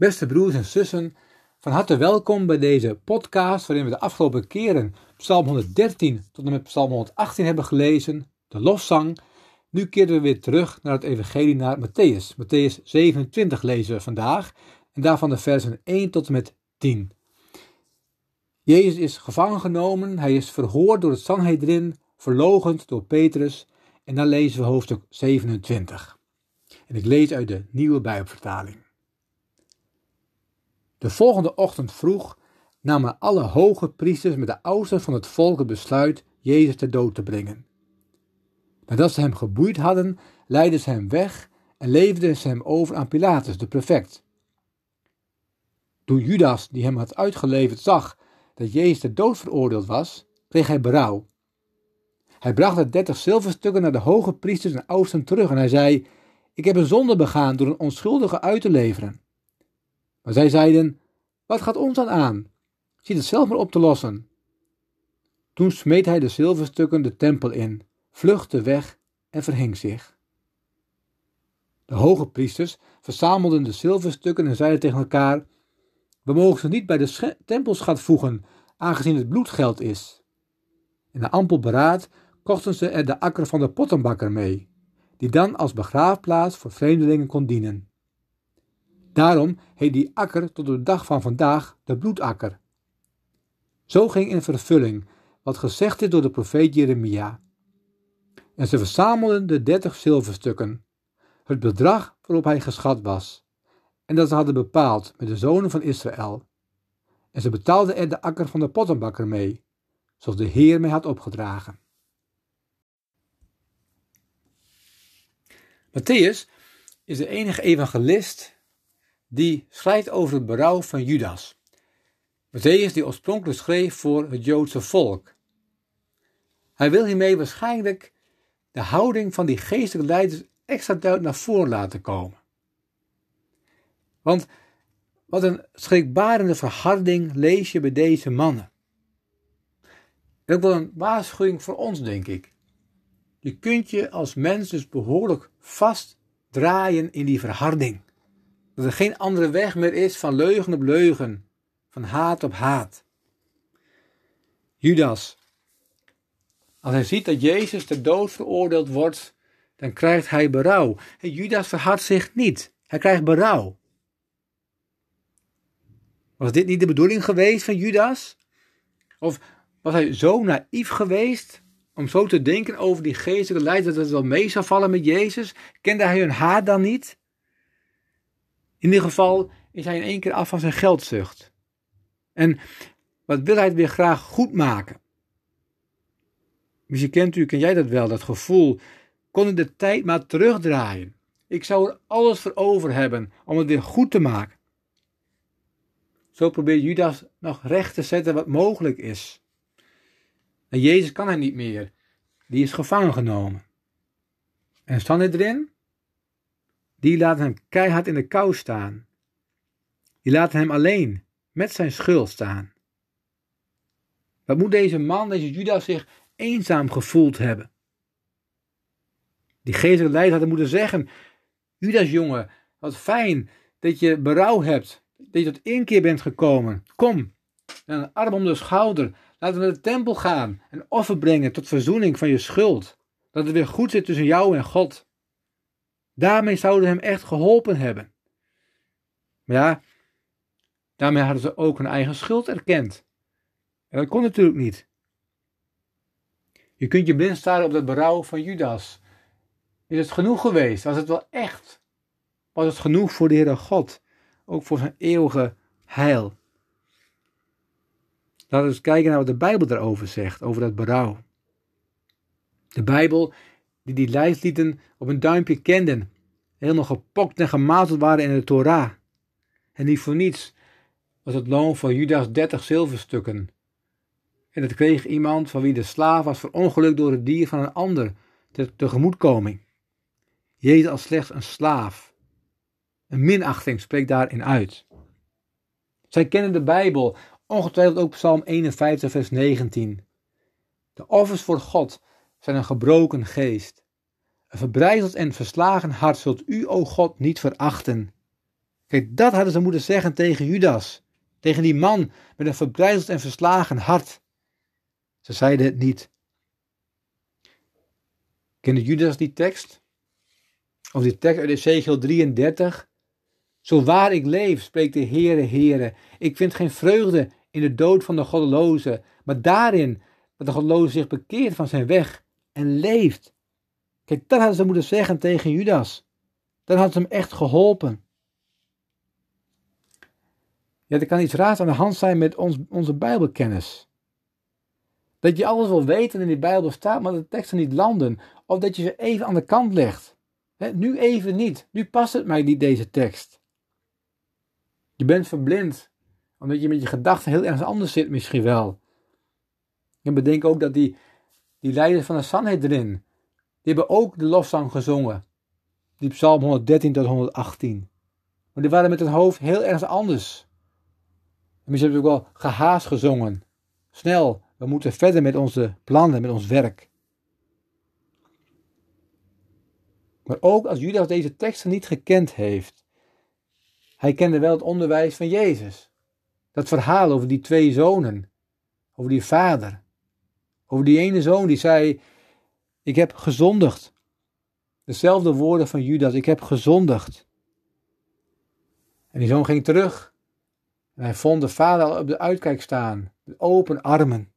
Beste broers en zussen, van harte welkom bij deze podcast waarin we de afgelopen keren Psalm 113 tot en met Psalm 118 hebben gelezen, de lofzang. Nu keren we weer terug naar het evangelie naar Matthäus. Matthäus 27 lezen we vandaag en daarvan de versen 1 tot en met 10. Jezus is gevangen genomen, hij is verhoord door het Sanhedrin, verlogend door Petrus en dan lezen we hoofdstuk 27. En ik lees uit de nieuwe Bijbelvertaling. De volgende ochtend vroeg namen alle hoge priesters met de oudsten van het volk het besluit Jezus ter dood te brengen. Nadat ze hem geboeid hadden, leidden ze hem weg en leverden ze hem over aan Pilatus, de prefect. Toen Judas, die hem had uitgeleverd, zag dat Jezus ter dood veroordeeld was, kreeg hij berouw. Hij bracht de dertig zilverstukken naar de hoge priesters en oudsten terug en hij zei: Ik heb een zonde begaan door een onschuldige uit te leveren. Maar zij zeiden: Wat gaat ons dan aan? Ziet het zelf maar op te lossen. Toen smeet hij de zilverstukken de tempel in, vluchtte weg en verhing zich. De hoge priesters verzamelden de zilverstukken en zeiden tegen elkaar: We mogen ze niet bij de tempelschat voegen, aangezien het bloedgeld is. In de ampel beraad kochten ze er de akker van de pottenbakker mee, die dan als begraafplaats voor vreemdelingen kon dienen. Daarom heet die akker tot de dag van vandaag de bloedakker. Zo ging in vervulling wat gezegd is door de profeet Jeremia. En ze verzamelden de dertig zilverstukken, het bedrag waarop hij geschat was, en dat ze hadden bepaald met de zonen van Israël. En ze betaalden er de akker van de pottenbakker mee, zoals de Heer mij had opgedragen. Matthäus is de enige evangelist die schrijft over het berouw van Judas. Matthäus die oorspronkelijk schreef voor het Joodse volk. Hij wil hiermee waarschijnlijk de houding van die geestelijke leiders extra duidelijk naar voren laten komen. Want wat een schrikbarende verharding lees je bij deze mannen. En ook wel een waarschuwing voor ons, denk ik. Je kunt je als mens dus behoorlijk vastdraaien in die verharding. Dat er geen andere weg meer is van leugen op leugen, van haat op haat. Judas, als hij ziet dat Jezus ter dood veroordeeld wordt, dan krijgt hij berouw. En Judas verhardt zich niet, hij krijgt berouw. Was dit niet de bedoeling geweest van Judas? Of was hij zo naïef geweest om zo te denken over die geestelijke leiders dat het wel mee zou vallen met Jezus? Kende hij hun haat dan niet? In ieder geval is hij in één keer af van zijn geldzucht. En wat wil hij het weer graag goed maken? Misschien kent u, ken jij dat wel, dat gevoel. Kon ik de tijd maar terugdraaien? Ik zou er alles voor over hebben om het weer goed te maken. Zo probeert Judas nog recht te zetten wat mogelijk is. En Jezus kan hij niet meer. Die is gevangen genomen. En Sanhedrin? Die laten hem keihard in de kou staan. Die laten hem alleen met zijn schuld staan. Wat moet deze man, deze Judas, zich eenzaam gevoeld hebben? Die geestelijke leider hadden moeten zeggen: Judas, jongen, wat fijn dat je berouw hebt, dat je tot inkeer bent gekomen. Kom, een arm om de schouder, laten we naar de tempel gaan en offer brengen tot verzoening van je schuld. Dat het weer goed zit tussen jou en God. Daarmee zouden hem echt geholpen hebben. Maar ja, daarmee hadden ze ook hun eigen schuld erkend. En dat kon natuurlijk niet. Je kunt je blind staren op het berouw van Judas. Is het genoeg geweest? Was het wel echt? Was het genoeg voor de Heere God? Ook voor zijn eeuwige heil? Laten we eens kijken naar wat de Bijbel daarover zegt, over dat berouw. De Bijbel die die lijstlieden op een duimpje kenden, helemaal gepokt en gemazeld waren in de Torah. En niet voor niets was het loon van Judas dertig zilverstukken. En dat kreeg iemand van wie de slaaf was verongelukt door het dier van een ander, ter tegemoetkoming. Jezus als slechts een slaaf. Een minachting spreekt daarin uit. Zij kennen de Bijbel, ongetwijfeld ook Psalm 51, vers 19. De offers voor God zijn een gebroken geest. Een verbrijzeld en verslagen hart zult u, o God, niet verachten. Kijk, dat hadden ze moeten zeggen tegen Judas. Tegen die man met een verbrijzeld en verslagen hart. Ze zeiden het niet. Kende Judas die tekst? Of die tekst uit Ezekiel 33? Zo waar ik leef, spreekt de Heere, Heere. Ik vind geen vreugde in de dood van de goddeloze, maar daarin dat de goddeloze zich bekeert van zijn weg en leeft. Kijk, dat hadden ze moeten zeggen tegen Judas. Dan had ze hem echt geholpen. Ja, er kan iets raars aan de hand zijn met ons, onze Bijbelkennis. Dat je alles wil weten in die Bijbel staat, maar de teksten niet landen. Of dat je ze even aan de kant legt. nu even niet. Nu past het mij niet, deze tekst. Je bent verblind. Omdat je met je gedachten heel ergens anders zit, misschien wel. En bedenk ook dat die, die leiders van de Sanhedrin, die hebben ook de lofzang gezongen. Die psalm 113 tot 118. Maar die waren met hun hoofd heel ergens anders. En misschien hebben ze ook wel gehaast gezongen. Snel, we moeten verder met onze plannen, met ons werk. Maar ook als Judas deze teksten niet gekend heeft, hij kende wel het onderwijs van Jezus. Dat verhaal over die twee zonen, over die vader, over die ene zoon die zei: Ik heb gezondigd. Dezelfde woorden van Judas: Ik heb gezondigd. En die zoon ging terug. Hij vond de vader al op de uitkijk staan, met open armen.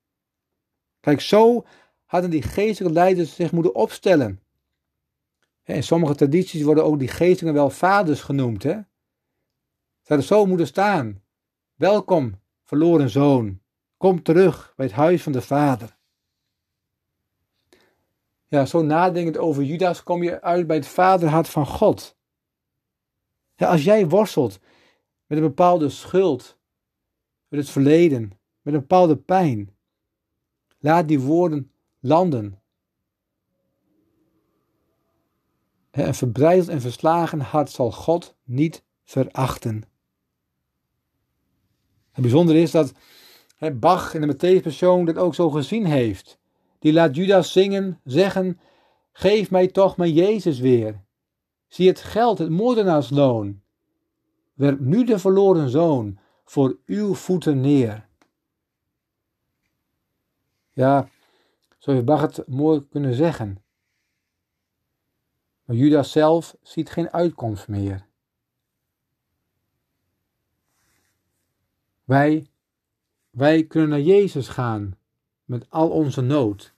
Kijk, zo hadden die geestelijke leiders zich moeten opstellen. In sommige tradities worden ook die geestelingen wel vaders genoemd. Hè? Ze hadden zo moeten staan. Welkom, verloren zoon. Kom terug bij het huis van de vader. Ja, zo nadenkend over Judas kom je uit bij het vaderhart van God. Als jij worstelt met een bepaalde schuld, met het verleden, met een bepaalde pijn, Laat die woorden landen. Een verbrijzeld en verslagen hart zal God niet verachten. Het bijzondere is dat Bach in de Matthäus-persoon dat ook zo gezien heeft. Die laat Judas zingen, zeggen, geef mij toch mijn Jezus weer. Zie het geld, het moordenaarsloon. Werp nu de verloren zoon voor uw voeten neer. Ja, zo heeft Bach het mooi kunnen zeggen. Maar Judas zelf ziet geen uitkomst meer. Wij, wij kunnen naar Jezus gaan met al onze nood,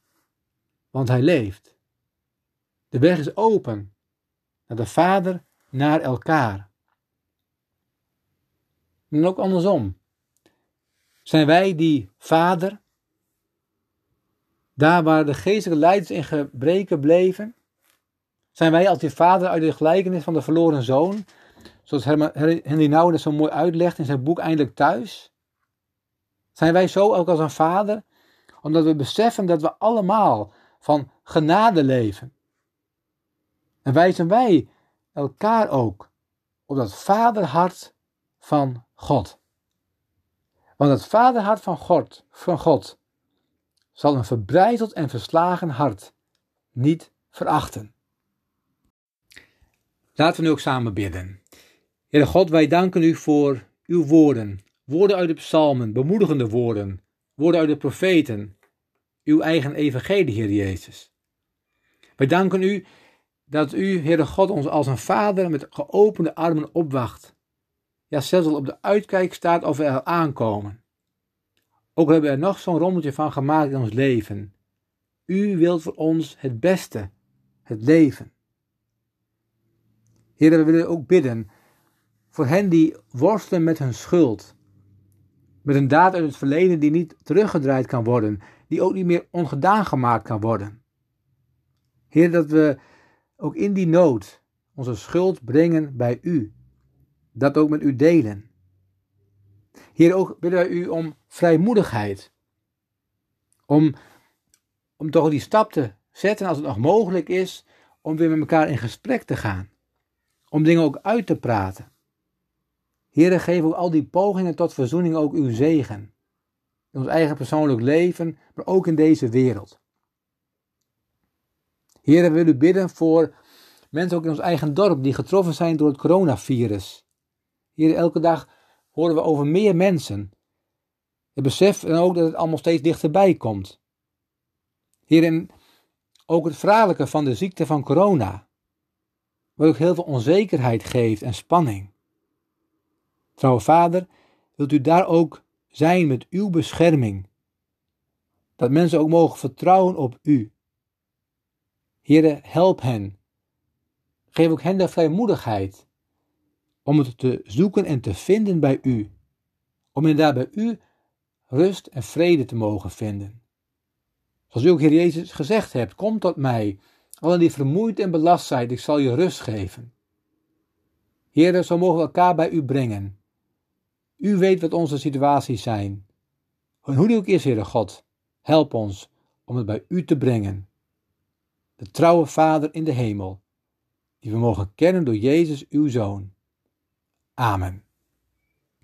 want Hij leeft. De weg is open naar de Vader, naar elkaar. En ook andersom. Zijn wij die Vader daar waar de geestelijke leiders in gebreken bleven, zijn wij als die vader uit de gelijkenis van de verloren zoon, zoals Henry Nouwen dat zo mooi uitlegt in zijn boek Eindelijk Thuis. Zijn wij zo ook als een vader, omdat we beseffen dat we allemaal van genade leven. En wijzen wij elkaar ook op dat vaderhart van God. Want het vaderhart van God, van God zal een verbrijzeld en verslagen hart niet verachten. Laten we nu ook samen bidden. Heere God, wij danken u voor uw woorden, woorden uit de psalmen, bemoedigende woorden, woorden uit de profeten, uw eigen evangelie, Heer Jezus. Wij danken u dat u, Heere God, ons als een vader met geopende armen opwacht. Ja, zelfs al op de uitkijk staat of we er aankomen. Ook hebben we er nog zo'n rommeltje van gemaakt in ons leven. U wilt voor ons het beste, het leven. Heer, we willen ook bidden voor hen die worstelen met hun schuld. Met een daad uit het verleden die niet teruggedraaid kan worden, die ook niet meer ongedaan gemaakt kan worden. Heer, dat we ook in die nood onze schuld brengen bij U. Dat ook met U delen. Heer, ook bidden wij u om vrijmoedigheid. Om, om toch die stap te zetten als het nog mogelijk is, om weer met elkaar in gesprek te gaan. Om dingen ook uit te praten. Heer, geef ook al die pogingen tot verzoening ook uw zegen. In ons eigen persoonlijk leven, maar ook in deze wereld. Heer, we willen bidden voor mensen ook in ons eigen dorp die getroffen zijn door het coronavirus. Heer, elke dag horen we over meer mensen. Het besef en ook dat het allemaal steeds dichterbij komt. Heer, en ook het verhaallijke van de ziekte van corona, wat ook heel veel onzekerheid geeft en spanning. Trouwe Vader, wilt u daar ook zijn met uw bescherming, dat mensen ook mogen vertrouwen op u. Heere, help hen. Geef ook hen de vrijmoedigheid om het te zoeken en te vinden bij u, om inderdaad bij u rust en vrede te mogen vinden. Zoals u ook, Heer Jezus, gezegd hebt, kom tot mij, allen die vermoeid en belast zijn, ik zal je rust geven. Heer, zo mogen we elkaar bij u brengen. U weet wat onze situaties zijn. En hoe die ook is, Heere God, help ons om het bij u te brengen. De trouwe Vader in de hemel, die we mogen kennen door Jezus, uw Zoon. Amen.